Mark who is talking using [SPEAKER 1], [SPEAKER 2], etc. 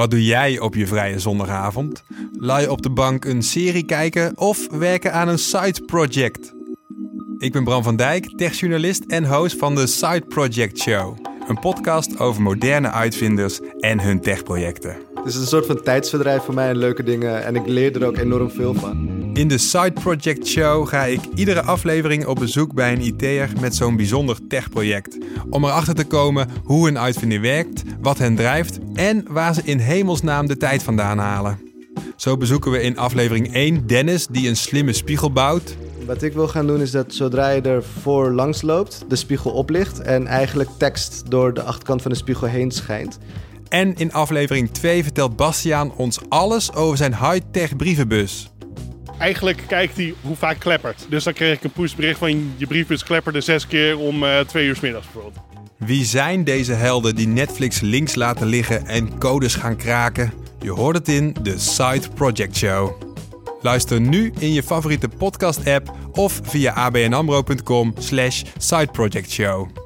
[SPEAKER 1] Wat doe jij op je vrije zondagavond? Je op de bank een serie kijken of werken aan een side project? Ik ben Bram van Dijk, techjournalist en host van de Side Project Show. Een podcast over moderne uitvinders en hun techprojecten.
[SPEAKER 2] Het is een soort van tijdsverdrijf voor mij en leuke dingen. En ik leer er ook enorm veel van.
[SPEAKER 1] In de Side Project Show ga ik iedere aflevering op bezoek bij een IT'er met zo'n bijzonder techproject. Om erachter te komen hoe een uitvinder werkt, wat hen drijft en waar ze in hemelsnaam de tijd vandaan halen. Zo bezoeken we in aflevering 1 Dennis die een slimme spiegel bouwt.
[SPEAKER 2] Wat ik wil gaan doen is dat zodra je er voor langs loopt, de spiegel oplicht en eigenlijk tekst door de achterkant van de spiegel heen schijnt.
[SPEAKER 1] En in aflevering 2 vertelt Bastiaan ons alles over zijn high-tech brievenbus.
[SPEAKER 3] Eigenlijk kijkt hij hoe vaak kleppert. Dus dan kreeg ik een pushbericht van je briefbus klepperde zes keer om eh, twee uur 's middags bijvoorbeeld.
[SPEAKER 1] Wie zijn deze helden die Netflix links laten liggen en codes gaan kraken? Je hoort het in de Side Project Show. Luister nu in je favoriete podcast-app of via abnamro.com slash sideprojectshow.